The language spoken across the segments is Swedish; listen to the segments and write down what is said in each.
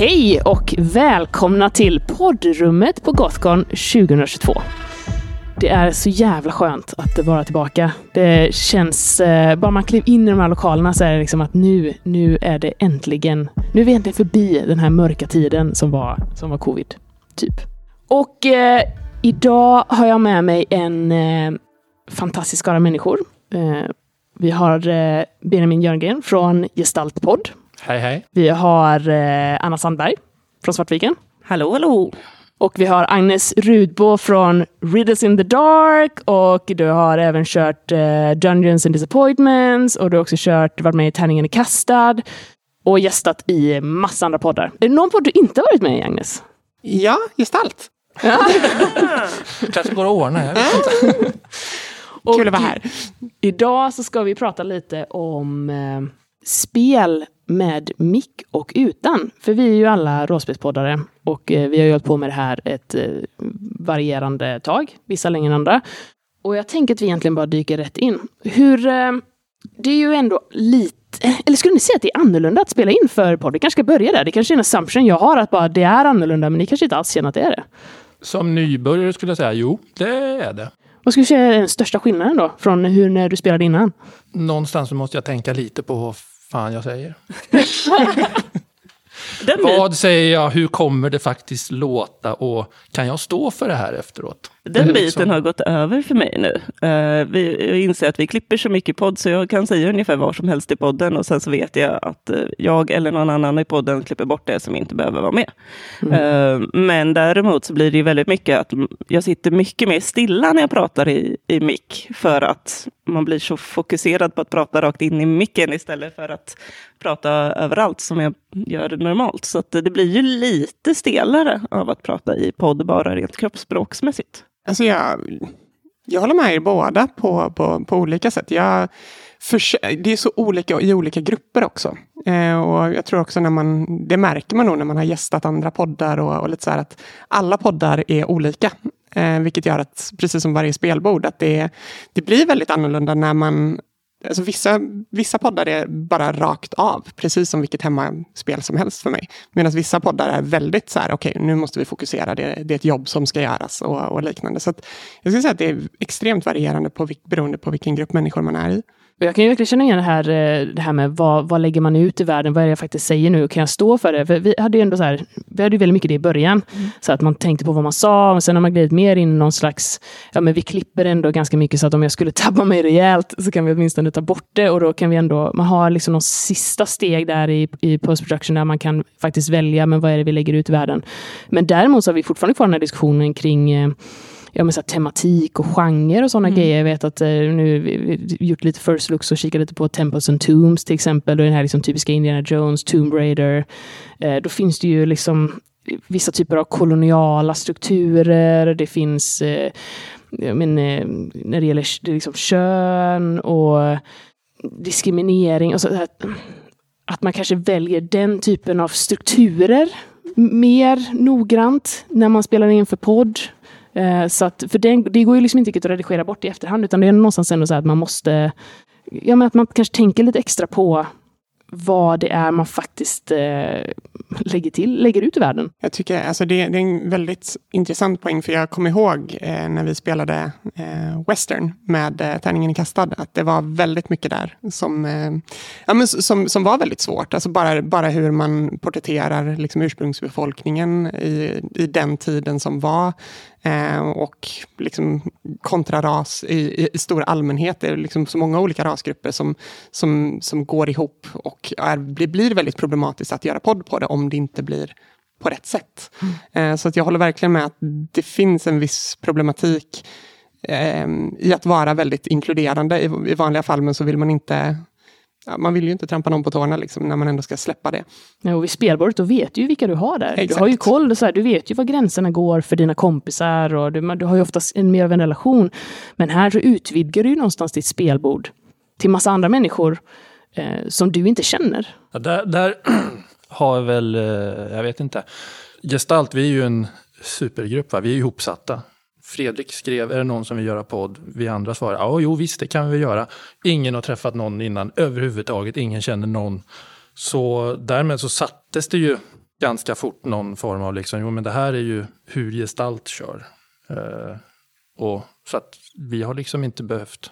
Hej och välkomna till poddrummet på Gothcon 2022. Det är så jävla skönt att vara tillbaka. Det känns, eh, bara man klev in i de här lokalerna så är det liksom att nu, nu är det äntligen, nu är vi äntligen förbi den här mörka tiden som var, som var covid. Typ. Och eh, idag har jag med mig en eh, fantastisk skara människor. Eh, vi har eh, Benjamin Jörngren från Gestaltpodd. Hej, hej. Vi har eh, Anna Sandberg från Svartviken. Hallå, hallå! Och vi har Agnes Rudbo från Riddles in the Dark och du har även kört eh, Dungeons and Disappointments och du har också kört, varit med i Tärningen är kastad och gästat i massa andra poddar. Är det någon podd du inte har varit med i, Agnes? Ja, gestalt. kanske går att ordna. Jag vet inte. Och Kul att vara här. i- Idag så ska vi prata lite om eh, spel med mick och utan. För vi är ju alla rollspelspoddare och eh, vi har ju hållit på med det här ett eh, varierande tag, vissa längre än andra. Och jag tänker att vi egentligen bara dyker rätt in. Hur... Eh, det är ju ändå lite... Eller skulle ni säga att det är annorlunda att spela in för podd? Vi kanske ska börja där. Det kanske är en assumption jag har att bara det är annorlunda, men ni kanske inte alls känner att det är det. Som nybörjare skulle jag säga, jo, det är det. Vad skulle du säga är den största skillnaden då, från hur när du spelade innan? Någonstans så måste jag tänka lite på vad fan jag säger. Vad säger jag? Hur kommer det faktiskt låta? Och kan jag stå för det här efteråt? Den är biten har gått över för mig nu. Uh, vi jag inser att vi klipper så mycket podd så jag kan säga ungefär vad som helst i podden och sen så vet jag att eh, jag eller någon annan i podden klipper bort det som inte behöver vara med. Eh, men däremot så blir det väldigt mycket att jag sitter mycket mer stilla när jag pratar i, i mick för att man blir så fokuserad på att prata rakt in i micken istället för att prata överallt som jag gör normalt. Så det blir ju lite stelare av att prata i podd bara rent kroppsspråksmässigt. Alltså jag, jag håller med er båda på, på, på olika sätt. Jag för, det är så olika i olika grupper också. Eh, och jag tror också när man, det märker man nog när man har gästat andra poddar och, och lite så här att alla poddar är olika. Eh, vilket gör att, precis som varje spelbord, att det, det blir väldigt annorlunda när man Alltså vissa, vissa poddar är bara rakt av, precis som vilket hemmaspel som helst för mig. Medan vissa poddar är väldigt så här, okej, nu måste vi fokusera, det, det är ett jobb som ska göras och, och liknande. Så att jag skulle säga att det är extremt varierande på, beroende på vilken grupp människor man är i. Jag kan ju verkligen känna igen det här, eh, det här med vad, vad lägger man ut i världen? Vad är det jag faktiskt säger nu? Kan jag stå för det? För vi hade ju ändå så här, vi hade ju väldigt mycket det i början. Så att man tänkte på vad man sa, och sen har man glidit mer in i någon slags, ja men vi klipper ändå ganska mycket så att om jag skulle tabba mig rejält så kan vi åtminstone ta bort det och då kan vi ändå, man har liksom någon sista steg där i, i post-production där man kan faktiskt välja, men vad är det vi lägger ut i världen? Men däremot så har vi fortfarande kvar den här diskussionen kring eh, ja, men så tematik och genre och sådana grejer. Jag vet att eh, nu gjort lite first looks och kikat lite på Temples and Tombs till exempel. Och den här liksom, typiska Indiana Jones, Tomb Raider. Eh, då finns det ju liksom vissa typer av koloniala strukturer. Det finns eh, men, eh, när det gäller det liksom kön och diskriminering. Och så, här, att man kanske väljer den typen av strukturer mer noggrant när man spelar in för podd. Eh, så att, för det, det går ju liksom inte riktigt att redigera bort i efterhand, utan det är någonstans ändå så att man måste... Ja, men att man kanske tänker lite extra på vad det är man faktiskt eh, lägger till, lägger ut i världen. Jag tycker alltså det, det är en väldigt intressant poäng, för jag kommer ihåg eh, när vi spelade eh, western med eh, Tärningen i kastad, att det var väldigt mycket där som, eh, ja, men, som, som var väldigt svårt. Alltså bara, bara hur man porträtterar liksom, ursprungsbefolkningen i, i den tiden som var. Eh, och liksom kontra ras i, i, stor allmänhet. Det är liksom så många olika rasgrupper som, som, som går ihop och är, blir, blir väldigt problematiskt att göra podd på det om det inte blir på rätt sätt. Eh, så att jag håller verkligen med att det finns en viss problematik eh, i att vara väldigt inkluderande i, i vanliga fall, men så vill man inte Ja, man vill ju inte trampa någon på tårna liksom, när man ändå ska släppa det. Ja, och vid spelbordet, då vet du ju vilka du har där. Du Exakt. har ju koll, så här, du vet ju var gränserna går för dina kompisar och du, du har ju oftast en mer av en relation. Men här så utvidgar du ju någonstans ditt spelbord till massa andra människor eh, som du inte känner. Ja, där, där har väl, eh, jag vet inte. Gestalt, vi är ju en supergrupp, va? vi är ju ihopsatta. Fredrik skrev, är det någon som vill göra podd? Vi andra svarade, ja jo visst det kan vi göra. Ingen har träffat någon innan överhuvudtaget, ingen känner någon. Så därmed så sattes det ju ganska fort någon form av liksom, jo men det här är ju hur gestalt kör. Eh, och så att vi har liksom inte behövt,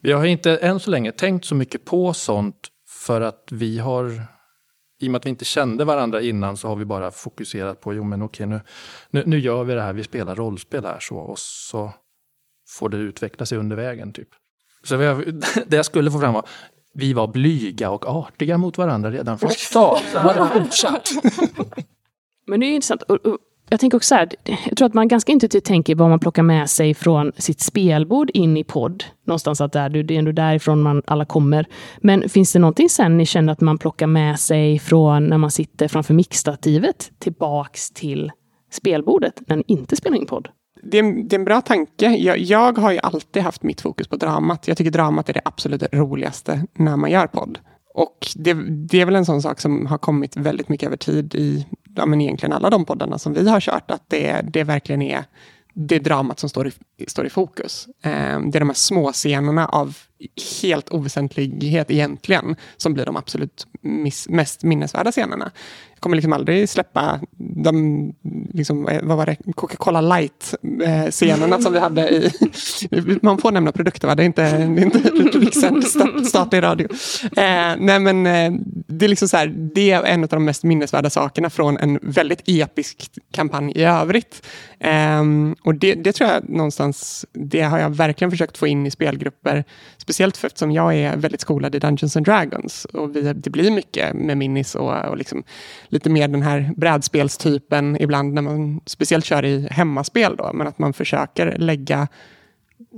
vi har inte än så länge tänkt så mycket på sånt för att vi har, i och med att vi inte kände varandra innan så har vi bara fokuserat på, jo men okej nu, nu, nu gör vi det här, vi spelar rollspel här så, och så får det utveckla sig under vägen typ. Så vi det jag skulle få fram var, vi var blyga och artiga mot varandra redan från start. Men det är intressant. Och, och, jag tänker också så här, jag tror att man ganska intuitivt tänker vad man plockar med sig från sitt spelbord in i podd. Någonstans att det är ändå därifrån man alla kommer. Men finns det någonting sen ni känner att man plockar med sig från när man sitter framför mixstativet tillbaks till spelbordet när ni inte spelar in podd? Det är, en, det är en bra tanke. Jag, jag, har ju alltid haft mitt fokus på dramat. Jag tycker dramat är det absolut roligaste när man gör podd. Och det, det, är väl en sån sak som har kommit väldigt mycket över tid i ja, men egentligen alla de poddarna som vi har kört. Att det, det verkligen är det dramat som står i, står i fokus. Eh, det är de här små scenerna av helt oväsentlighet egentligen, som blir de absolut miss, mest minnesvärda scenerna. Kommer liksom aldrig släppa de, liksom, eh, vad var det, Coca-Cola light-scenerna eh, som vi hade i... Man får nämna produkter, va? Det är inte, det är inte liksom statlig radio. Eh, nej, men eh, det är liksom så här, det är en av de mest minnesvärda sakerna från en väldigt episk kampanj i övrigt. Eh, och det, det tror jag någonstans, det har jag verkligen försökt få in i spelgrupper Speciellt för eftersom jag är väldigt skolad i Dungeons and Dragons. Och vi, det blir mycket med minis och, och liksom lite mer den här brädspelstypen ibland när man speciellt kör i hemmaspel. Då, men att man försöker lägga...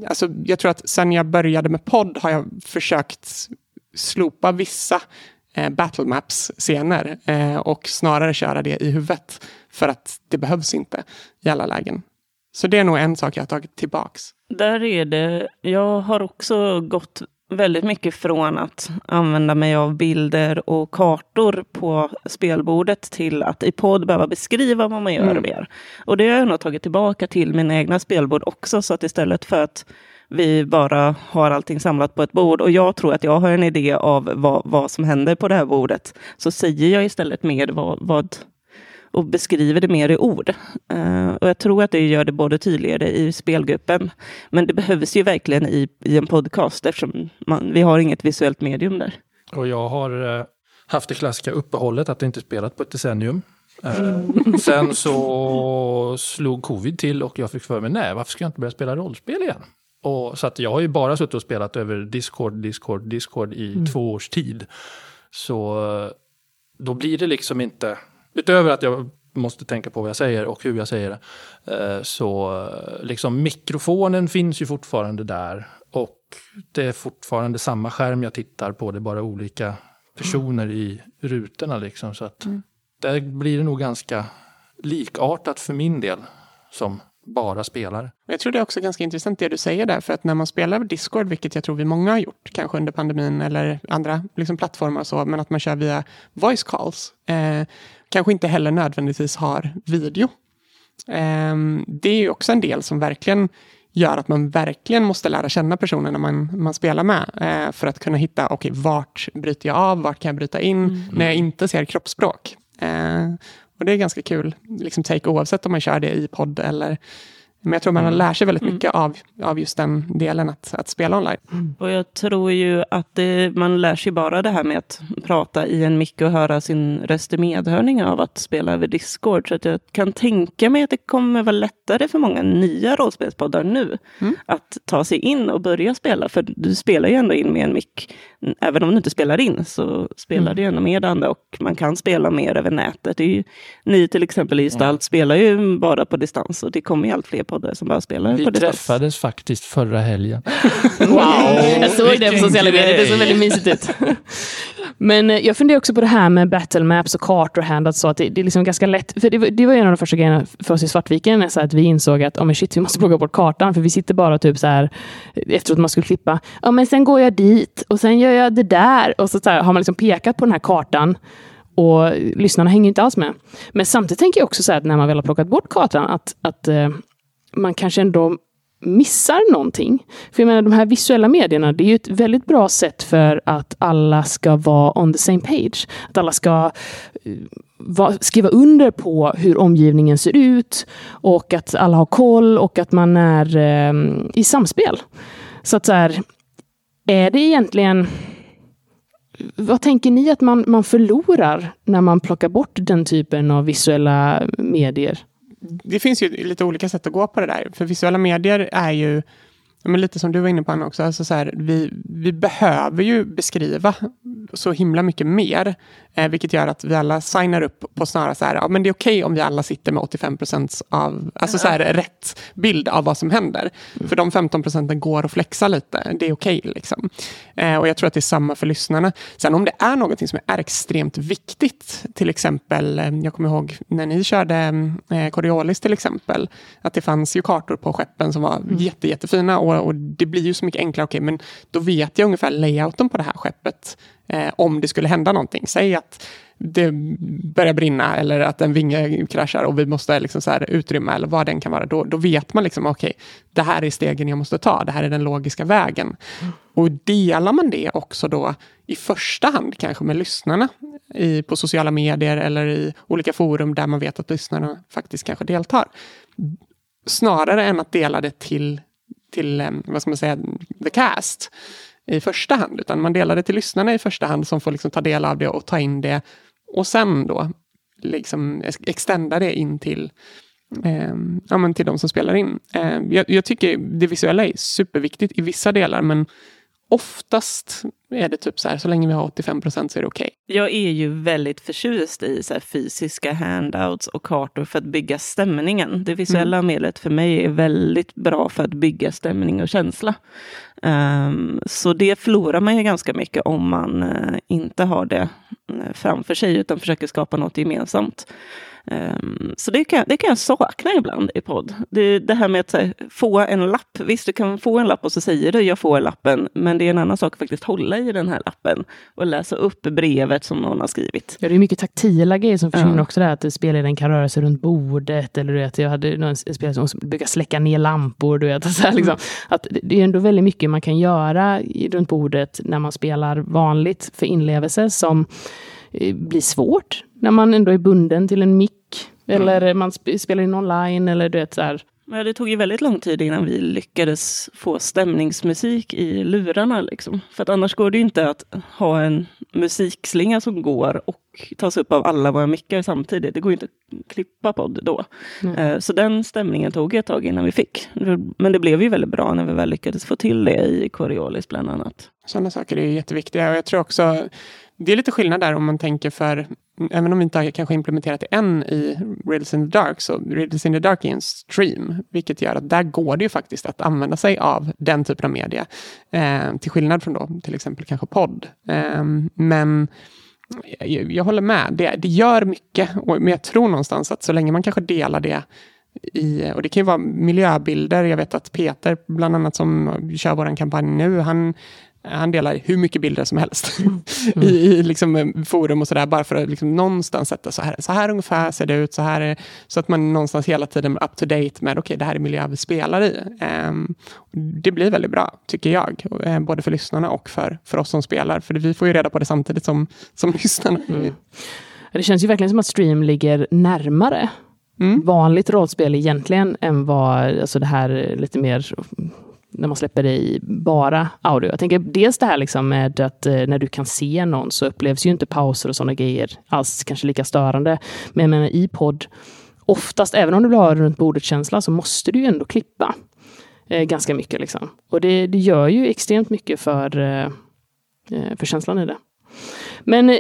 Alltså, jag tror att sen jag började med podd har jag försökt slopa vissa eh, battlemaps-scener eh, och snarare köra det i huvudet. För att det behövs inte i alla lägen. Så det är nog en sak jag har tagit tillbaks. Där är det, jag har också gått väldigt mycket från att använda mig av bilder och kartor på spelbordet till att i podd behöva beskriva vad man gör mm. mer. Och det har jag nog tagit tillbaka till mina egna spelbord också, så att istället för att vi bara har allting samlat på ett bord och jag tror att jag har en idé av vad, vad som händer på det här bordet, så säger jag istället mer vad, vad och beskriver det mer i ord. Uh, och jag tror att det gör det både tydligare i spelgruppen, men det behövs ju verkligen i, i en podcast eftersom man, vi har inget visuellt medium där. Och jag har uh, haft det klassiska uppehållet att inte spelat på ett decennium. Uh, sen så slog covid till och jag fick för mig, nej varför ska jag inte börja spela rollspel igen? Och, så att jag har ju bara suttit och spelat över Discord, Discord, Discord i mm. två års tid. Så då blir det liksom inte utöver att jag måste tänka på vad jag säger och hur jag säger det. Eh, så eh, liksom mikrofonen finns ju fortfarande där. Och det är fortfarande samma skärm jag tittar på, det är bara olika personer mm. i rutorna. Liksom, så att mm. där blir det nog ganska likartat för min del som bara spelare. Jag tror det är också ganska intressant det du säger där, för att när man spelar Discord, vilket jag tror vi många har gjort, kanske under pandemin eller andra liksom, plattformar och så, men att man kör via voice calls, eh, kanske inte heller nödvändigtvis har video. Eh, det är också en del som verkligen gör att man verkligen måste lära känna personerna man, man spelar med eh, för att kunna hitta, okej, okay, vart bryter jag av, vart kan jag bryta in mm. när jag inte ser kroppsspråk. Eh, och det är ganska kul, liksom take oavsett om man kör det i podd eller men jag tror man mm. lär sig väldigt mycket mm. av, av just den delen att, att spela online. Mm. Och jag tror ju att det, man lär sig bara det här med att prata i en mick och höra sin röst i medhörning av att spela över Discord. Så att jag kan tänka mig att det kommer vara lättare för många nya rollspelspoddar nu mm. att ta sig in och börja spela. För du spelar ju ändå in med en mick. Även om du inte spelar in så spelar mm. du ändå med andra och man kan spela mer över nätet. Det är ju, ni till exempel i Gestalt mm. spelar ju bara på distans och det kommer ju allt fler poddar som bara spelar Vi på träffades faktiskt förra helgen. wow! Jag såg det på sociala medier, det såg väldigt mysigt ut. Men eh, jag funderar också på det här med battle maps och kartor handat så att det, det, är liksom ganska lätt. För det, det var en av de första grejerna för oss i Svartviken, så att vi insåg att oh men shit, vi måste plocka bort kartan, för vi sitter bara typ så här efteråt man skulle klippa. Ja, men sen går jag dit och sen gör jag det där och så, så här, har man liksom pekat på den här kartan och lyssnarna hänger inte alls med. Men samtidigt tänker jag också så här att när man väl har plockat bort kartan, att, att eh, man kanske ändå missar någonting. För jag menar, de här visuella medierna, det är ju ett väldigt bra sätt för att alla ska vara on the same page. Att alla ska eh, va, skriva under på hur omgivningen ser ut och att alla har koll och att man är eh, i samspel. Så att så här, är det egentligen vad tänker ni att man, man förlorar när man plockar bort den typen av visuella medier? Det finns ju lite olika sätt att gå på det där. För visuella medier är ju men lite som du var inne på Anna också, alltså så här, vi, vi behöver ju beskriva så himla mycket mer. Eh, vilket gör att vi alla signar upp på snarare så här, ja men det är okej okay om vi alla sitter med 85 procent av, alltså så här, rätt bild av vad som händer. Mm. För de 15 procenten går att flexa lite, det är okej okay, liksom. Eh, och jag tror att det är samma för lyssnarna. Sen om det är någonting som är extremt viktigt, till exempel, eh, jag kommer ihåg när ni körde eh, Coriolis till exempel, att det fanns ju kartor på skeppen som var mm. jätte, jättefina och, och det blir ju så mycket enklare, okej, okay, men då vet jag ungefär layouten på det här skeppet eh, om det skulle hända någonting. Säg att det börjar brinna eller att en vinge kraschar och vi måste liksom så här utrymma eller vad den kan vara. Då, då vet man liksom, okej, okay, det här är stegen jag måste ta. Det här är den logiska vägen. Mm. Och delar man det också då i första hand kanske med lyssnarna i, på sociala medier eller i olika forum där man vet att lyssnarna faktiskt kanske deltar. Snarare än att dela det till, till eh, vad ska man säga, the cast i första hand, utan man delar det till lyssnarna i första hand som får liksom ta del av det och ta in det och sen då liksom extenda det in till, eh, ja, men till de som spelar in. Eh, jag, jag, tycker det visuella är superviktigt i vissa delar, men oftast är det typ så här, så länge vi har 85 procent så är det okej. Okay. Jag är ju väldigt förtjust i så fysiska handouts och kartor för att bygga stämningen. Det visuella mm. medlet för mig är väldigt bra för att bygga stämning och känsla. Um, så det förlorar man ju ganska mycket om man uh, inte har det uh, framför sig, utan försöker skapa något gemensamt. Um, så det kan, det kan jag sakna ibland i podd. Det, det här med att här, få en lapp. Visst, du kan få en lapp och så säger du jag får lappen, men det är en annan sak att faktiskt hålla i den här lappen och läsa upp brevet som någon har skrivit. Ja, det är mycket taktila grejer som försvinner ja. också där, att spelledaren kan röra sig runt bordet, eller vet, jag hade någon spelare som brukar släcka ner lampor, du vet, så här, liksom. att det är ändå väldigt mycket man kan göra runt bordet när man spelar vanligt för inlevelse som eh, blir svårt när man ändå är bunden till en mick. Mm. Eller man sp spelar in online eller du vet så här. Ja, det tog ju väldigt lång tid innan vi lyckades få stämningsmusik i lurarna. Liksom. För att annars går det ju inte att ha en musikslinga som går och tas upp av alla våra mickar samtidigt. Det går ju inte att klippa podd då. Mm. Så den stämningen tog ett tag innan vi fick. Men det blev ju väldigt bra när vi väl lyckades få till det i Coriolis bland annat. Sådana saker är jätteviktiga och jag tror också det är lite skillnad där om man tänker för, även om vi inte har kanske implementerat det än i Riddles in the Dark, så Riddles in the Dark är en stream, vilket gör att där går det ju faktiskt att använda sig av den typen av media. Eh, till skillnad från då till exempel kanske podd. Eh, men jag, jag, håller med, det, det gör mycket, och, men jag tror någonstans att så länge man kanske delar det i, och det kan ju vara miljöbilder. Jag vet att Peter, bland annat som kör vår kampanj nu, han, han delar hur mycket bilder som helst mm. i, i liksom eh, forum och sådär, bara för att liksom någonstans sätta så här, så här ungefär ser det ut, så här är, så att man någonstans hela tiden är up to date med, okej, okay, det här är miljö vi spelar i. Um, det blir väldigt bra, tycker jag, uh, både för lyssnarna och för, för oss som spelar, för vi får ju reda på det samtidigt som, som lyssnarna. Mm. Det känns ju verkligen som att stream ligger närmare mm. vanligt rollspel egentligen än vad alltså det här lite mer när man släpper det i bara audio. Jag tänker dels det här liksom med att eh, när du kan se någon så upplevs ju inte pauser och sådana grejer alls kanske lika störande. Men jag menar i podd, oftast, även om du vill ha runt bordet-känsla, så måste du ju ändå klippa eh, ganska mycket. Liksom. Och det, det, gör ju extremt mycket för, eh, eh för känslan i det. Men eh,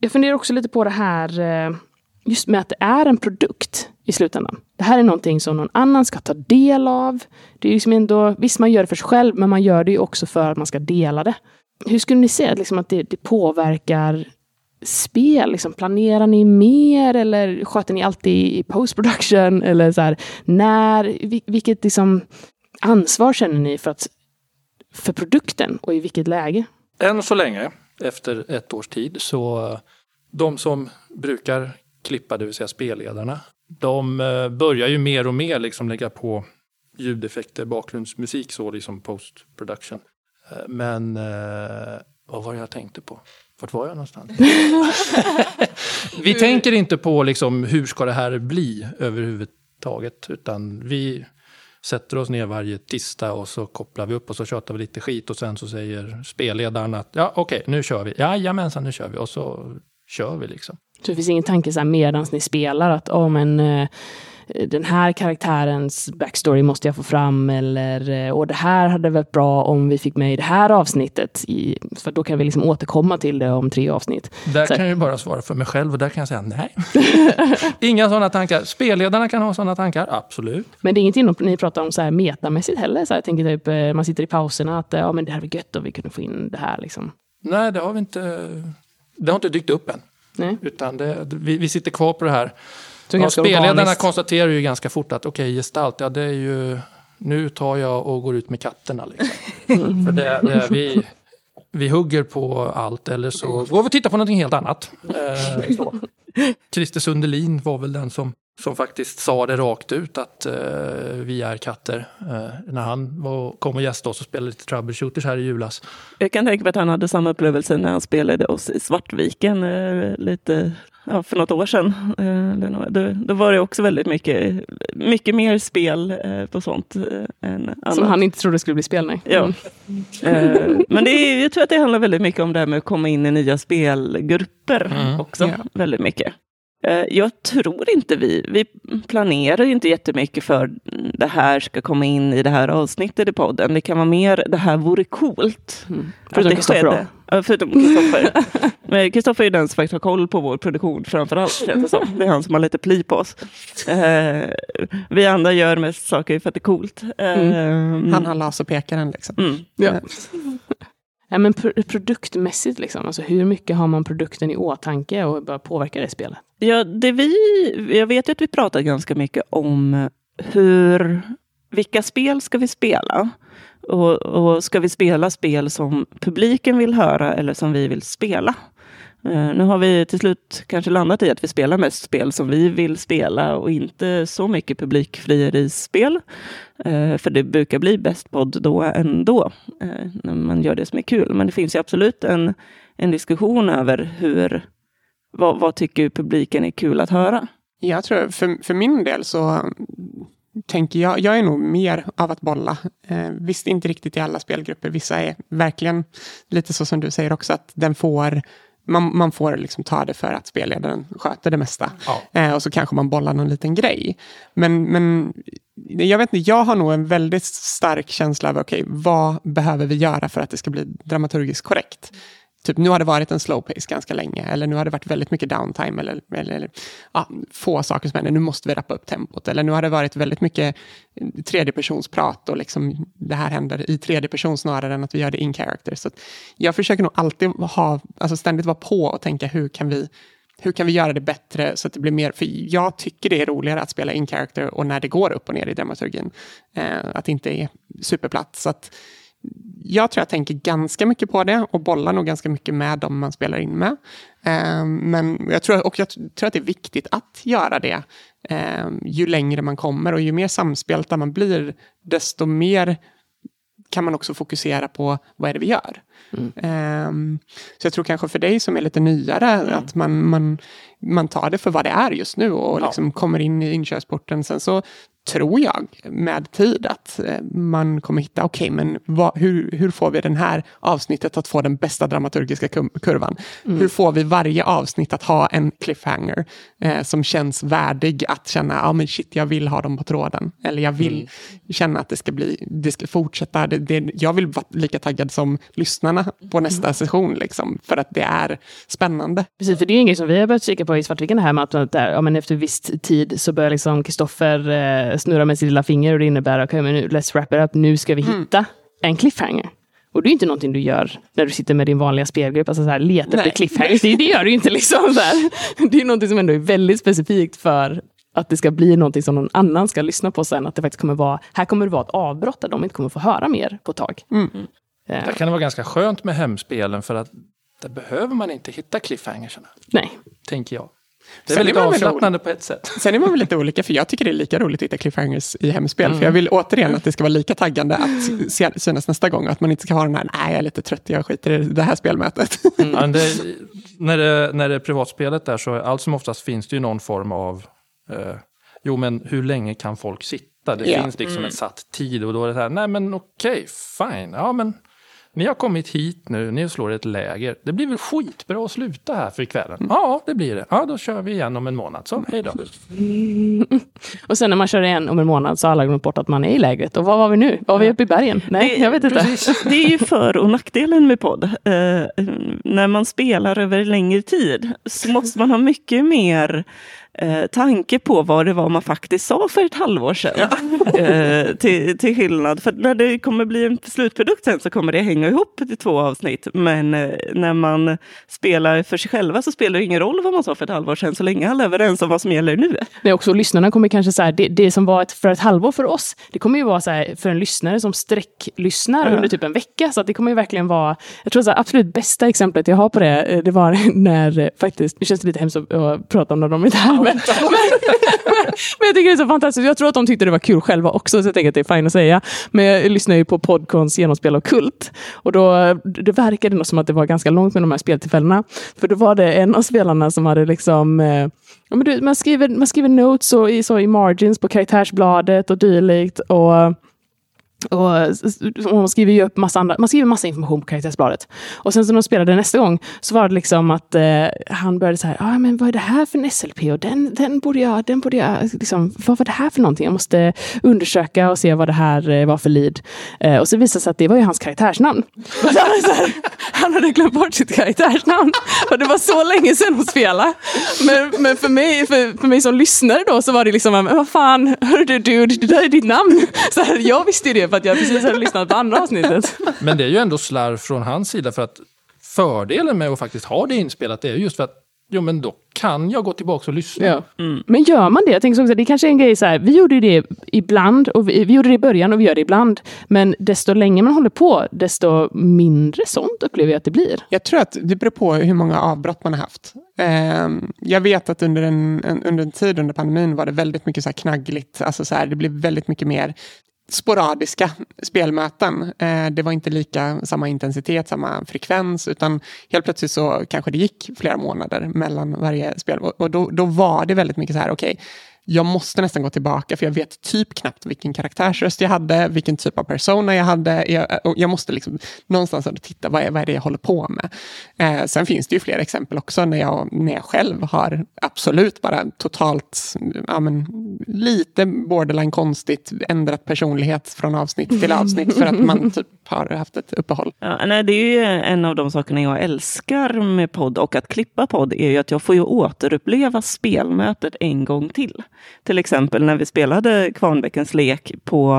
jag funderar också lite på det här eh, just med att det är en produkt i slutändan. Det här är någonting som någon annan ska ta del av. Det är liksom ändå, visst, man gör det för sig själv, men man gör det ju också för att man ska dela det. Hur skulle ni säga liksom, att det, det påverkar spel? Liksom, planerar ni mer eller sköter ni alltid i post production? Eller så här, när, vilket liksom, ansvar känner ni för, att, för produkten och i vilket läge? Än så länge, efter ett års tid, så de som brukar klippa, det vill säga spelledarna, de eh, börjar ju mer och mer liksom lägga på ljudeffekter, bakgrundsmusik så liksom post production. Eh, Men eh, vad var det jag tänkte på? Vart var jag någonstans? vi tänker inte på liksom, hur ska det här bli överhuvudtaget. Utan vi sätter oss ner varje tisdag och så kopplar vi upp och så tjatar vi lite skit. Och sen så säger spelledaren att ja okej, nu kör vi. Jajamensan, nu kör vi. Och så kör vi liksom. Så det finns ingen tanke så här medan ni spelar att oh, men, eh, den här karaktärens backstory måste jag få fram eller eh, och det här hade varit bra om vi fick med i det här avsnittet. I, för då kan vi liksom återkomma till det om tre avsnitt. Där Så- kan jag ju bara svara för mig själv och där kan jag säga nej. Inga sådana tankar. Spelledarna kan ha sådana tankar, absolut. Men det är ingenting ni pratar om så här metamässigt heller. Så här, jag tänker typ, eh, man sitter i pauserna att eh, ja, men det här var gött om vi kunde få in det här. Liksom. Nej, det har vi inte. Det har inte dykt upp än. Nej. Utan det, vi, vi sitter kvar på det här. Så Ja, spelledarna organiskt. konstaterar ju ganska fort att okej, gestalt, ja det är ju... Nu tar jag och går ut med katterna. Liksom. För det, det, vi, vi hugger på allt eller så går vi och tittar på någonting helt annat. Eh. Christer Sundelin var väl den som, som faktiskt sa det rakt ut att eh, vi är katter. Eh, när han var, kom och gästade oss och spelade lite troubleshooters här i julas. Jag kan tänka mig att han hade samma upplevelse när han spelade oss i Svartviken eh, lite ja, för något år sedan. Eh, då, då var det också väldigt mycket, mycket mer spel eh, på sånt eh, än annat. Som han inte trodde skulle bli spel, nej. Ja. Mm. Men det är, jag tror att det handlar väldigt mycket om det här med att komma in i nya spelgrupper Mm. också. Ja. Väldigt mycket. Eh, Jag tror inte vi, vi planerar ju inte jättemycket för det här ska komma in i det här avsnittet i podden. Det kan vara mer, det här vore coolt. Mm. Förutom det Kristoffer. Ja, förutom Kristoffer. Men Kristoffer är den som faktiskt har koll på vår produktion framför allt. Det, är han som har lite pli på oss. Eh, vi andra gör mest saker för att det är coolt. Eh, Han har laserpekaren liksom. mm. Ja. Ja, men produktmässigt, liksom. alltså, hur mycket har man produkten i åtanke och bör påverkar det spelet? Ja, det vi, jag vet ju att vi pratar ganska mycket om hur, vilka spel ska vi spela? Och, och ska vi spela spel som publiken vill höra eller som vi vill spela? Eh, nu har vi till slut kanske landat i att vi spelar mest spel som vi vill spela och inte så mycket publikfrierispel. Eh, för det brukar bli bäst podd då ändå, eh, när man gör det som är kul. Men det finns ju absolut en, en diskussion över hur vad, vad tycker publiken är kul att höra? Jag tror, för, för min del så tänker jag, jag är nog mer av att bolla. Eh, visst, inte riktigt i alla spelgrupper. Vissa är verkligen lite så som du säger också, att den får man, man får liksom ta det för att spelledaren sköter det mesta. Ja. Eh, och så kanske man bollar någon liten grej. Men, men jag vet inte, jag har nog en väldigt stark känsla av, okej, vad behöver vi göra för att det ska bli dramaturgiskt korrekt? Typ nu har det varit en slow pace ganska länge, eller nu har det varit väldigt mycket downtime, eller, eller, eller ja, få saker som händer, nu måste vi rappa upp tempot, eller nu har det varit väldigt mycket eh, tredjepersonsprat och liksom det här händer i tredje person snarare än att vi gör det in character. Så att jag försöker nog alltid ha, alltså ständigt vara på och tänka hur kan vi hur kan vi göra det bättre så att det blir mer, för jag tycker det är roligare att spela in character och när det går upp och ner i dramaturgin. Eh, att det inte är superplatt. Så att jag tror jag tänker ganska mycket på det och bollar nog ganska mycket med dem man spelar in med. Eh, men jag tror, och jag tror att det är viktigt att göra det eh, ju längre man kommer och ju mer samspelta man blir, desto mer kan man också fokusera på vad är det vi gör. Um, så jag tror kanske för dig som är lite nyare att man, man, man tar det för vad det är just nu och Ja. liksom kommer in i inkörsporten. Sen så tror jag med tid att eh, man kommer hitta, okej men vad, hur, hur får vi den här avsnittet att få den bästa dramaturgiska kurvan? Hur får vi varje avsnitt att ha en cliffhanger eh, som känns värdig att känna, ja men shit jag vill ha dem på tråden. Eller jag vill känna att det ska bli, det ska fortsätta. Det, det, jag vill vara lika taggad som lyssnarna på nästa session liksom, för att det är spännande. Precis, för det är en grej som vi har börjat kika på i Svartviken, det här med att att där, ja, men efter viss tid så börjar liksom Kristoffer eh, snurra med sitt lilla finger och det innebär, okej men nu, let's wrap it up, nu ska vi hitta en cliffhanger. Och det är inte någonting du gör när du sitter med din vanliga spelgrupp, alltså så här, leta efter cliffhangers, det, det gör du inte liksom. Så här. Det är någonting som ändå är väldigt specifikt för att det ska bli någonting som någon annan ska lyssna på sen, att det faktiskt kommer vara, här kommer det vara ett avbrott där de inte kommer få höra mer på ett tag. Eh, Där kan det vara ganska skönt med hemspelen för att där behöver man inte hitta cliffhangersarna, nej. tänker jag. Det är Sen väldigt är man väl avslappnande på ett sätt. Sen är man väl lite olika, för jag tycker det är lika roligt att hitta cliffhangers i hemspel. För jag vill återigen att det ska vara lika taggande att synas nästa gång. Att man inte ska ha den här, nej jag är lite trött, jag skiter i det här spelmötet. Ja, men det, när, det, när det är privatspelet där så allt som oftast finns det ju någon form av, eh, jo men hur länge kan folk sitta? Det Ja. finns liksom en satt tid och då är det så här, nej men okej, fine, ja men ni har kommit hit nu, ni slår ett läger. Det blir väl skitbra att sluta här för kvällen? Ja, det blir det. Ja, då kör vi igen om en månad. Så, hej då. Och sen när man kör igen om en månad så har alla glömt bort att man är i lägret. Och var var vi nu? Var vi uppe i bergen? Nej, Det- jag vet inte. Det är ju för och nackdelen med podd. Eh, när man spelar över längre tid så måste man ha mycket mer eh, tanke på vad det var man faktiskt sa för ett halvår sedan. Eh, till, till skillnad, för när det kommer bli en slutprodukt sen så kommer det hänga ihop till två avsnitt. Men eh, när man spelar för sig själva så spelar det ingen roll vad man sa för ett halvår sedan så länge alla är överens om vad som gäller nu. Nej, också lyssnarna kommer kanske så här, det, det som var ett, för ett halvår för oss, det kommer ju vara så här för en lyssnare som sträcklyssnar under typ en vecka. Så det kommer ju verkligen vara, jag tror så här, absolut bästa exemplet jag har på det, eh, det var när eh, faktiskt, det känns lite hemskt att prata om när de inte är här, men, men, men jag tycker det är så fantastiskt. Jag tror att de tyckte det var kul själva också, så jag tänker att det är fint att säga. Men jag lyssnar ju på Podcons genomspel av Kult. Och då, det verkade nog som att det var ganska långt med de här speltillfällena. För då var det en av spelarna som hade liksom eh, Ja, men du, man, skriver, man skriver notes och i, så i margins på karaktärsbladet och dylikt. Och, och, och man skriver ju upp massa, andra, man skriver massa information på karaktärsbladet. Och sen så när de spelade nästa gång så var det liksom att eh, han började så här, ah, men vad är det här för en SLP? Och den, den borde jag, den borde jag, liksom, vad var det här för någonting? Jag måste undersöka och se vad det här eh, var för lead. Eh, och så visade det sig att det var ju hans karaktärsnamn. Så så här, han hade glömt bort sitt karaktärsnamn. Och det var så länge sedan hon spelade. Men, men för, mig, för, för mig som lyssnare då så var det liksom, men vad fan, hörru dude, det där är ditt namn. Så här, jag visste ju det för att jag precis hade lyssnat på andra avsnittet. Men det är ju ändå slarv från hans sida för att fördelen med att faktiskt ha det inspelat är just för att jo men då kan jag gå tillbaka och lyssna. Ja. Men gör man det? Jag tänker så också, det kanske är en grej så här, vi gjorde det ibland, och vi, vi gjorde det i början och vi gör det ibland. Men desto längre man håller på, desto mindre sånt upplever jag att det blir. Jag tror att det beror på hur många avbrott man har haft. Ehm, jag vet att under en, en, under en tid under pandemin var det väldigt mycket så här knaggligt. Alltså så här, det blev väldigt mycket mer sporadiska spelmöten. Eh, det var inte lika samma intensitet, samma frekvens, utan helt plötsligt så kanske det gick flera månader mellan varje spel. Och, då, då var det väldigt mycket så här, okej, jag måste nästan gå tillbaka för jag vet typ knappt vilken karaktärsröst jag hade, vilken typ av persona jag hade. Jag, och jag måste liksom någonstans titta, vad är, vad är det jag håller på med? Eh, sen finns det ju fler exempel också när jag, när jag själv har absolut bara totalt, ja, men, lite borderline konstigt ändrat personlighet från avsnitt till avsnitt för att man typ har haft ett uppehåll. Ja, nej, det är ju en av de sakerna jag älskar med podd och att klippa podd är ju att jag får ju återuppleva spelmötet en gång till. Till exempel när vi spelade Kvarnbäckens lek på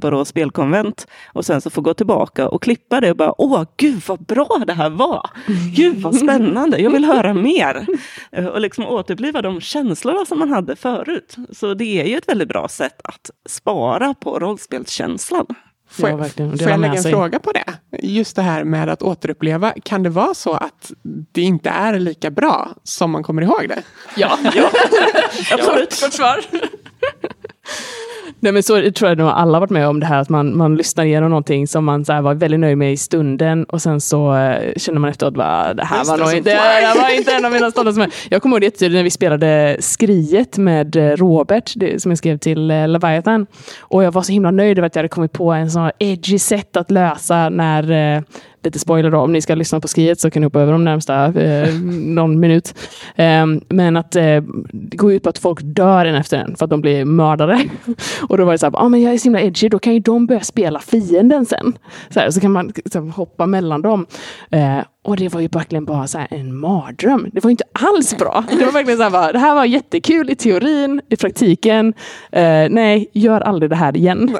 Borås spelkonvent och sen så får gå tillbaka och klippa det och bara åh gud vad bra det här var. Gud vad spännande, jag vill höra mer. Eh, och liksom återuppliva de känslorna som man hade förut. Så det är ju ett väldigt bra sätt att spara på rollspelskänslan. Får Ja, jag, får jag lägga en sig. fråga på det? Just det här med att återuppleva. Kan det vara så att det inte är lika bra som man kommer ihåg det? Ja, Absolut. kort svar. Nej men så tror jag nog alla varit med om det här att man, man lyssnar igenom någonting som man så var väldigt nöjd med i stunden och sen så eh, känner man efteråt bara det här Just var nog som inte, det var inte en av mina stoltaste Jag kommer ihåg det jättetydligt när vi spelade Skriet med eh, Robert det, som jag skrev till eh, Leviathan. Och jag var så himla nöjd över att jag hade kommit på en sån edgy sätt att lösa när eh, lite spoiler då, om ni ska lyssna på skriet så kan ni hoppa över de närmsta eh, någon minut. Eh, men att eh, det går ut på att folk dör en efter en för att de blir mördade. och då var det så här, ah, men jag är så himla edgy, då kan ju de börja spela fienden sen. Så, här, så kan man så här, hoppa mellan dem. Eh, och det var ju verkligen bara så här, en mardröm. Det var inte alls bra. Det var verkligen så här, bara, det här var jättekul i teorin, i praktiken. Eh, nej, gör aldrig det här igen.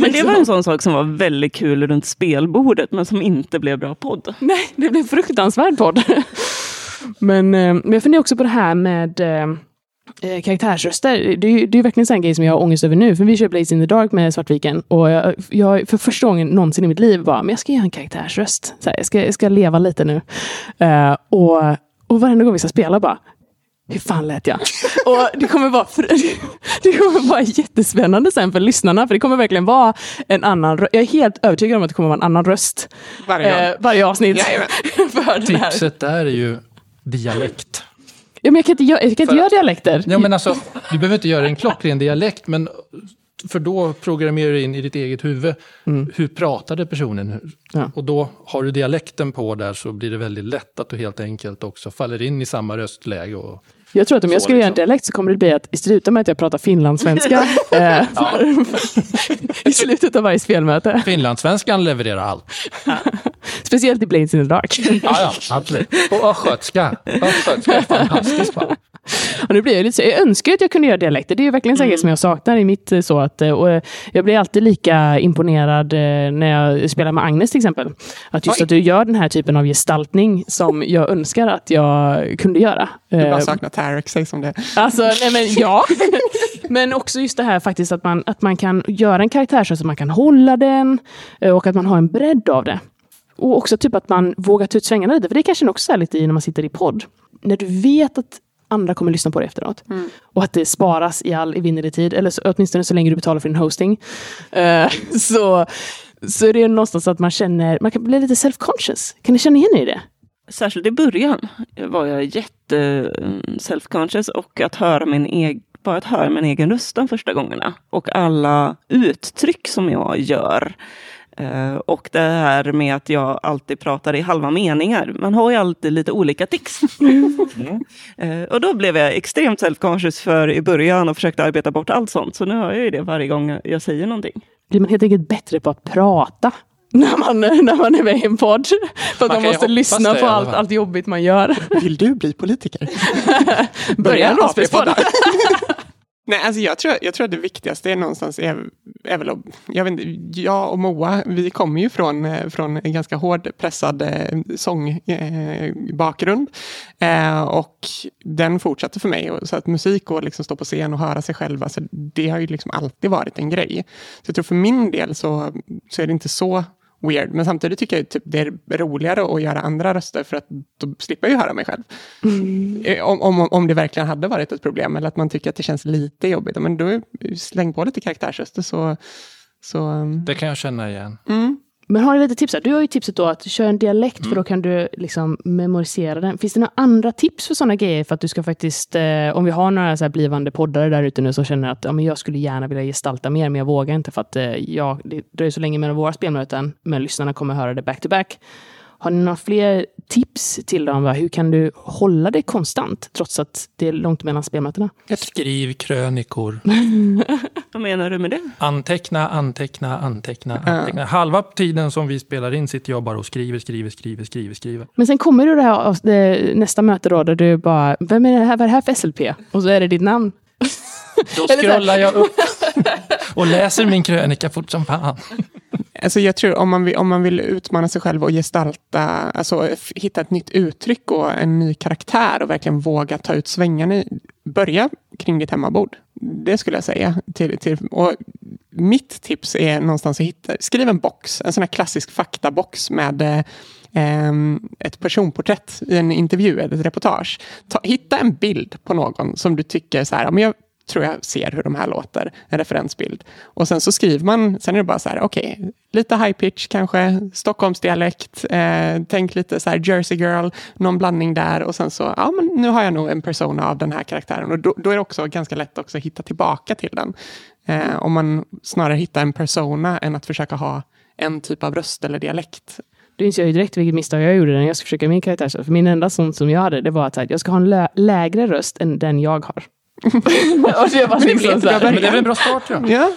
Men det var en sån sak som var väldigt kul runt spelbordet men som inte blev bra podd. Nej, det blev fruktansvärd podd. men, eh, men jag funderar också på det här med eh, eh, karaktärsröster. Det är ju det är verkligen en grej som jag har ångest över nu. För vi kör Blaze in the Dark med Svartviken. Och jag, jag för första gången någonsin i mitt liv bara, men jag ska göra en karaktärsröst. Så här, jag, ska, jag ska leva lite nu. Eh, och, och varenda gång vi ska spela bara, hur fan lät jag? Och det kommer, vara, det kommer vara jättespännande sen för lyssnarna, för det kommer verkligen vara en annan Jag är helt övertygad om att det kommer vara en annan röst varje, eh, varje avsnitt. för Tipset där är ju dialekt. Ja, men jag kan inte, jag, jag kan inte göra dialekter. Ja, men alltså, du behöver inte göra en klockren dialekt, men för då programmerar du in i ditt eget huvud, mm. hur pratade personen? Ja. Och då har du dialekten på där så blir det väldigt lätt att du helt enkelt också faller in i samma röstläge. Och jag tror att om jag skulle liksom. göra en liksom. dialekt så kommer det bli att i slutet med att jag pratar finlandssvenska eh, i slutet av varje spelmöte. Finlandssvenskan levererar allt. Speciellt i Blades in the Dark. ja, ja, absolut. Och östgötska. Östgötska är fantastiskt bra. Och nu blir jag, lite så, jag önskar att jag kunde göra dialekter. Det är ju verkligen en mm. som jag saknar i mitt eh, så att, eh, och eh, jag blir alltid lika imponerad när jag spelar med Agnes till exempel. Att just Oj. att du gör den här typen av gestaltning som jag önskar att jag kunde göra. Du bara saknar Säg som det Alltså, nej men ja. men också just det här faktiskt att man, att man kan göra en karaktär så att man kan hålla den och att man har en bredd av det. Och också typ att man vågar ta ut svängarna lite, för det kanske också är lite i när man sitter i podd. När du vet att andra kommer lyssna på det efteråt. Mm. Och att det sparas i all evinnerlig tid, eller så, åtminstone så länge du betalar för din hosting. Uh, så, så är det någonstans att man känner, man kan bli lite self-conscious. Kan ni känna igen er i det? Särskilt i början var jag jätte mm, self-conscious och att höra min egen bara att höra min egen röst de första gångerna. Och alla uttryck som jag gör. Uh, och det här med att jag alltid pratar i halva meningar. Man har ju alltid lite olika tics. Mm. uh, och då blev jag extremt self-conscious för i början och försökte arbeta bort allt sånt. Så nu har jag ju det varje gång jag säger någonting. Blir man helt enkelt bättre på att prata när man, när man är med i en podd? För att man, man måste lyssna det, på allt, allt jobbigt man gör. Vill du bli politiker? Börja en rollspelspodd. Nej, alltså jag tror, jag tror att det viktigaste är någonstans är, är väl, jag, vet inte, jag och Moa, vi kommer ju från, eh, från en ganska hård pressad eh, sångbakgrund. Eh, och den fortsatte för mig. Så att musik och liksom stå på scen och höra sig själv, alltså, det har ju liksom alltid varit en grej. Så jag tror för min del så, så är det inte så weird. Men samtidigt tycker jag typ det är roligare att göra andra röster för att då slipper jag ju höra mig själv. Mm. Eh, om, om, om det verkligen hade varit ett problem eller att man tycker att det känns lite jobbigt. Men då släng på lite karaktärsröster så... så um... Det kan jag känna igen. Mm. Men har du lite tips? Du har ju tipset då att köra en dialekt mm. för då kan du liksom memorisera den. Finns det några andra tips för sådana grejer för att du ska faktiskt, eh, om vi har några så blivande poddare där ute nu som känner att ja, men jag skulle gärna vilja gestalta mer men jag vågar inte för att eh, ja, det dröjer så länge mellan våra spelmöten men lyssnarna kommer höra det back to back. Har ni några fler tips till dem? Hur kan du hålla det konstant trots att det är långt mellan spelmötena? Skriv krönikor. Vad menar du med det? Anteckna, anteckna, anteckna. anteckna. Ja. Halva tiden som vi spelar in sitter jag bara och skriver, skriver, skriver, skriver, skriver. Men sen kommer du det här, det, nästa möte då, där du bara, vem är det här, vad är det här för SLP? Och så är det ditt namn. Då scrollar jag upp och läser min krönika fort som fan. Alltså jag tror om man, vill, om man vill utmana sig själv och gestalta, alltså hitta ett nytt uttryck och en ny karaktär och verkligen våga ta ut svängarna. Börja kring ditt hemmabord. Det skulle jag säga. Till, till, och mitt tips är någonstans att hitta, skriv en box, en sån här klassisk faktabox med eh, ett personporträtt i en intervju eller ett reportage. Ta, hitta en bild på någon som du tycker så här, men jag tror jag ser hur de här låter, en referensbild. Och sen så skriver man, sen är det bara så här, okej, okay, lite high pitch kanske, Stockholmsdialekt, eh, tänk lite så här Jersey girl, någon blandning där och sen så, ja men nu har jag nog en persona av den här karaktären och då, då är det också ganska lätt också att hitta tillbaka till den. Eh, om man snarare hittar en persona än att försöka ha en typ av röst eller dialekt. Då inser jag ju direkt vilket misstag jag gjorde när jag skulle försöka min karaktär. För min enda sån som jag hade, det var att jag ska ha en lä lägre röst än den jag har och det var liksom så Men det är väl en bra start? Ja. ja.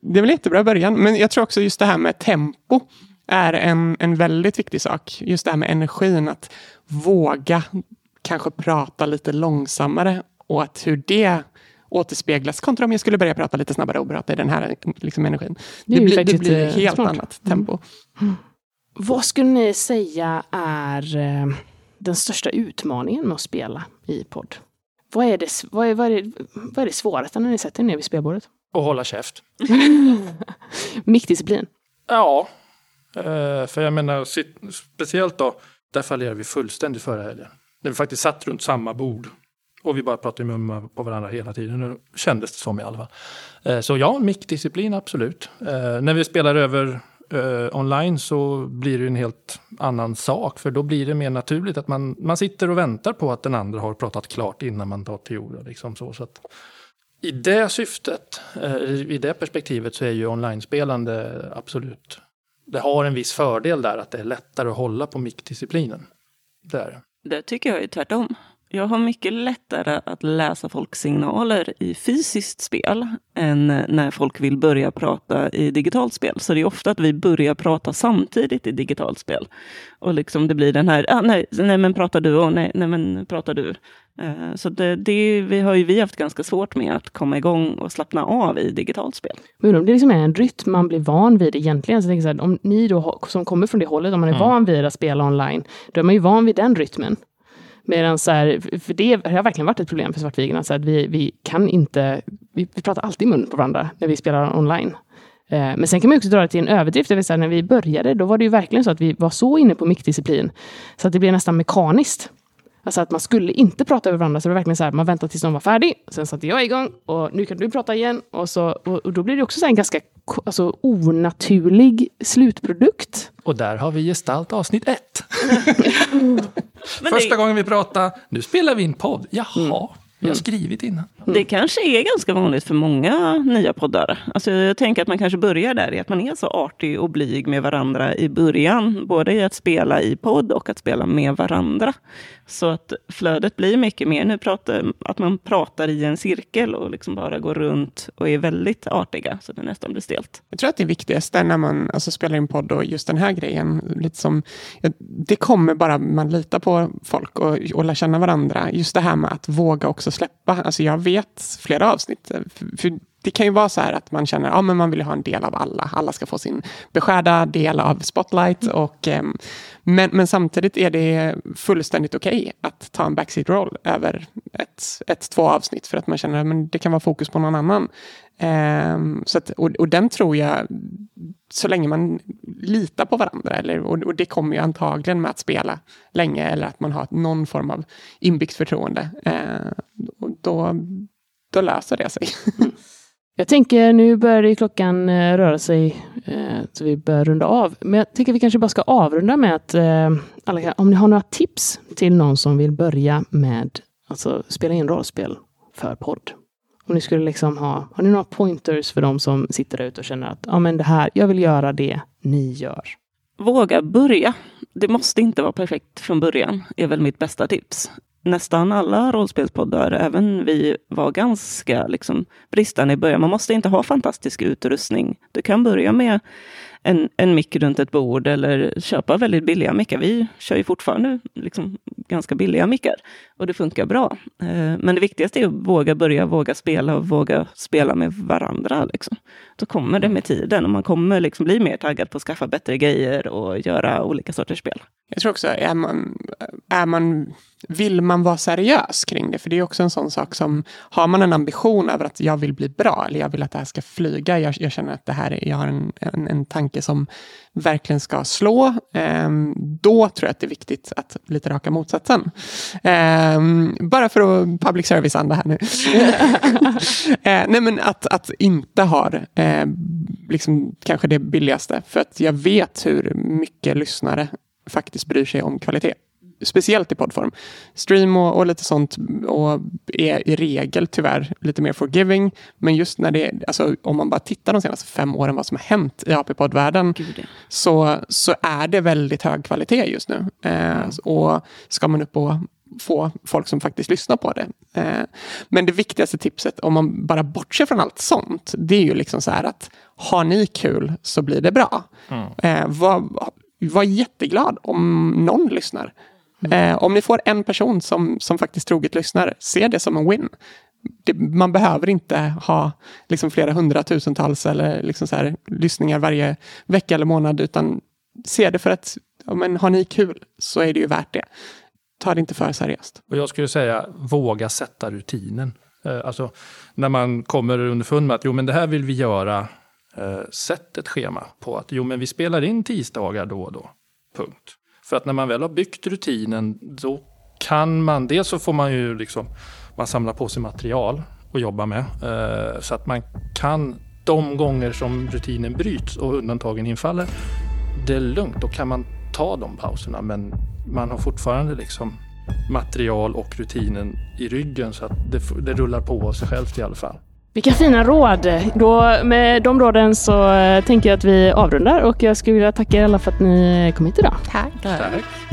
Det är väl jättebra början. Men jag tror också just det här med tempo är en, en väldigt viktig sak. Just det här med energin, att våga kanske prata lite långsammare och att hur det återspeglas kontra om jag skulle börja prata lite snabbare och prata i den här liksom, energin. Det, det blir, det blir helt smart. annat tempo. Mm. Vad skulle ni säga är eh, den största utmaningen med att spela i podd? Vad är, det, vad, är, vad, är det, vad är det svåraste när ni sätter er ner vid spelbordet? Att hålla käft. Mickdisciplin. Ja, eh, för jag menar speciellt då, där fallerade vi fullständigt förra helgen. När vi faktiskt satt runt samma bord Och vi bara pratade i mun på varandra hela tiden, nu kändes det som i alla fall. Eh, så ja, mickdisciplin absolut. Eh, när vi spelar över eh, online så blir det en helt annan sak. För då blir det mer naturligt att man, man sitter och väntar på att den andra har pratat klart innan man tar till orda. Liksom så, så att, I det syftet, eh, i det perspektivet så är ju online-spelande absolut det har en viss fördel där att det är lättare att hålla på mickdisciplinen. Där. Det tycker jag är tvärtom. Jag har mycket lättare att läsa folks signaler i fysiskt spel än när folk vill börja prata i digitalt spel. Så det är ofta att vi börjar prata samtidigt i digitalt spel. Och liksom det blir den här, ah, nej, nej men pratar du, och nej, nej men pratar du. Uh, så det, det, vi har ju vi haft ganska svårt med att komma igång och slappna av i digitalt spel. Men om det liksom är en rytm man blir van vid egentligen, så jag så här, om ni då som kommer från det hållet, om man är mm. van vid att spela online, då är man ju van vid den rytmen. Medan så här, för det har verkligen varit ett problem för svartvigarna, så att vi, vi kan inte, vi, vi pratar alltid i mun på varandra när vi spelar online. Eh, men sen kan man också dra det till en överdrift. Det vill säga, när vi började, då var det ju verkligen så att vi var så inne på mickdisciplin, så att det blev nästan mekaniskt. Alltså att man skulle inte prata över varandra, så det var verkligen så här, man väntade tills någon var färdig, sen satte jag igång och nu kan du prata igen. Och, så, och, och då blir det också så en ganska alltså, onaturlig slutprodukt. Och där har vi gestalt avsnitt ett. Första det... gången vi pratade, nu spelar vi in podd. Jaha, mm. Vi har skrivit innan. Mm. Det kanske är ganska vanligt för många nya poddar. Alltså jag tänker att man kanske börjar där i att man är så artig och blyg med varandra i början. Både i att spela i podd och att spela med varandra. Så att flödet blir mycket mer nu pratar, att man pratar i en cirkel och liksom bara går runt och är väldigt artiga. Så det nästan blir stelt. Jag tror att det viktigaste när man alltså, spelar in podd och just den här grejen. Lite som, det kommer bara man litar på folk och, och lär känna varandra. Just det här med att våga också släppa. Alltså jag vet flera avsnitt. För det kan ju vara så här att man känner att ja, man vill ha en del av alla. Alla ska få sin beskärda del av spotlight. Mm. Och, um, men, men samtidigt är det fullständigt okej okay att ta en backseat roll över ett, ett, två avsnitt för att man känner att det kan vara fokus på någon annan. Um, så att, och, och, den tror jag, så länge man litar på varandra, eller, och, och, det kommer ju antagligen med att spela länge, eller att man har någon form av inbyggt förtroende, uh, då, då löser det sig. Jag tänker, nu börjar klockan eh, röra sig, eh, så vi bör runda av. Men jag tänker att vi kanske bara ska avrunda med att, eh, alla, om ni har några tips till någon som vill börja med alltså spela in rollspel för podd. Om ni skulle liksom ha, har ni några pointers för de som sitter där ute och känner att ja, men det här, jag vill göra det ni gör? Våga börja. Det måste inte vara perfekt från början, är väl mitt bästa tips nästan alla rollspelspoddar, även vi, var ganska liksom, bristande i början. Man måste inte ha fantastisk utrustning. Du kan börja med en, en mick runt ett bord eller köpa väldigt billiga mickar. Vi kör ju fortfarande liksom ganska billiga mickar och det funkar bra. Eh, men det viktigaste är att våga börja, våga spela och våga spela med varandra. Liksom. Då kommer det med tiden och man kommer liksom bli mer taggad på att skaffa bättre grejer och göra olika sorters spel. Jag tror också, är man, är man, vill man vara seriös kring det? För det är också en sån sak som, har man en ambition över att jag vill bli bra, eller jag vill att det här ska flyga, jag, jag känner att det här är, jag har en, en, en tanke som verkligen ska slå, eh, då tror jag att det är viktigt att lite raka motsatsen. Eh, bara för att public service-anda här nu. eh, nej men att, att inte ha eh, liksom kanske det billigaste, för att jag vet hur mycket lyssnare faktiskt bryr sig om kvalitet. Speciellt i poddform. Stream och, och, lite sånt och är i regel tyvärr lite mer forgiving. Men just när det alltså om man bara tittar de senaste fem åren vad som har hänt i AP-poddvärlden så, så är det väldigt hög kvalitet just nu. Eh, och ska man upp och få folk som faktiskt lyssnar på det. Eh, men det viktigaste tipset, om man bara bortser från allt sånt, det är ju liksom så här att har ni kul så blir det bra. Mm. Eh, var, var jätteglad om någon lyssnar. Mm. Eh, om ni får en person som, som faktiskt troget lyssnar, se det som en win. Det, man behöver inte ha liksom flera hundratusentals eller liksom så här, lyssningar varje vecka eller månad, utan se det för att ja, men har ni kul så är det ju värt det. Ta det inte för seriöst. Och jag skulle säga, våga sätta rutinen. Eh, alltså, när man kommer underfund med att jo, men det här vill vi göra eh, sätt ett schema på att jo, men vi spelar in tisdagar då och då. Punkt. För att när man väl har byggt rutinen, då kan man, dels så får man ju liksom man samlar på sig material att jobba med. Eh, så att man kan de gånger som rutinen bryts och undantagen infaller, det är lugnt. Då kan man ta de pauserna men man har fortfarande liksom material och rutinen i ryggen så att det, det rullar på av sig självt i alla fall. Vilka fina råd! Då, med de råden så tänker jag att vi avrundar och jag skulle vilja tacka er alla för att ni kom hit idag. Tack. Tack.